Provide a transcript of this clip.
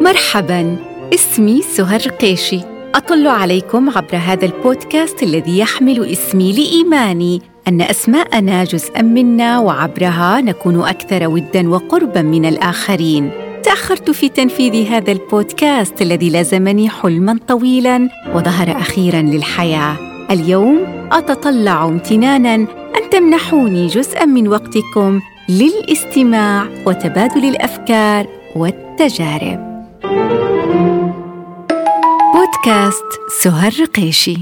مرحبا اسمي سهر قيشي. أطل عليكم عبر هذا البودكاست الذي يحمل اسمي لإيماني. أن أسماءنا جزءا منا وعبرها نكون أكثر ودا وقربا من الآخرين. تأخرت في تنفيذ هذا البودكاست الذي لازمني حلما طويلا وظهر أخيرا للحياة. اليوم أتطلع امتنانا أن تمنحوني جزءا من وقتكم للاستماع وتبادل الأفكار والتجارب. بودكاست سهر رقيشي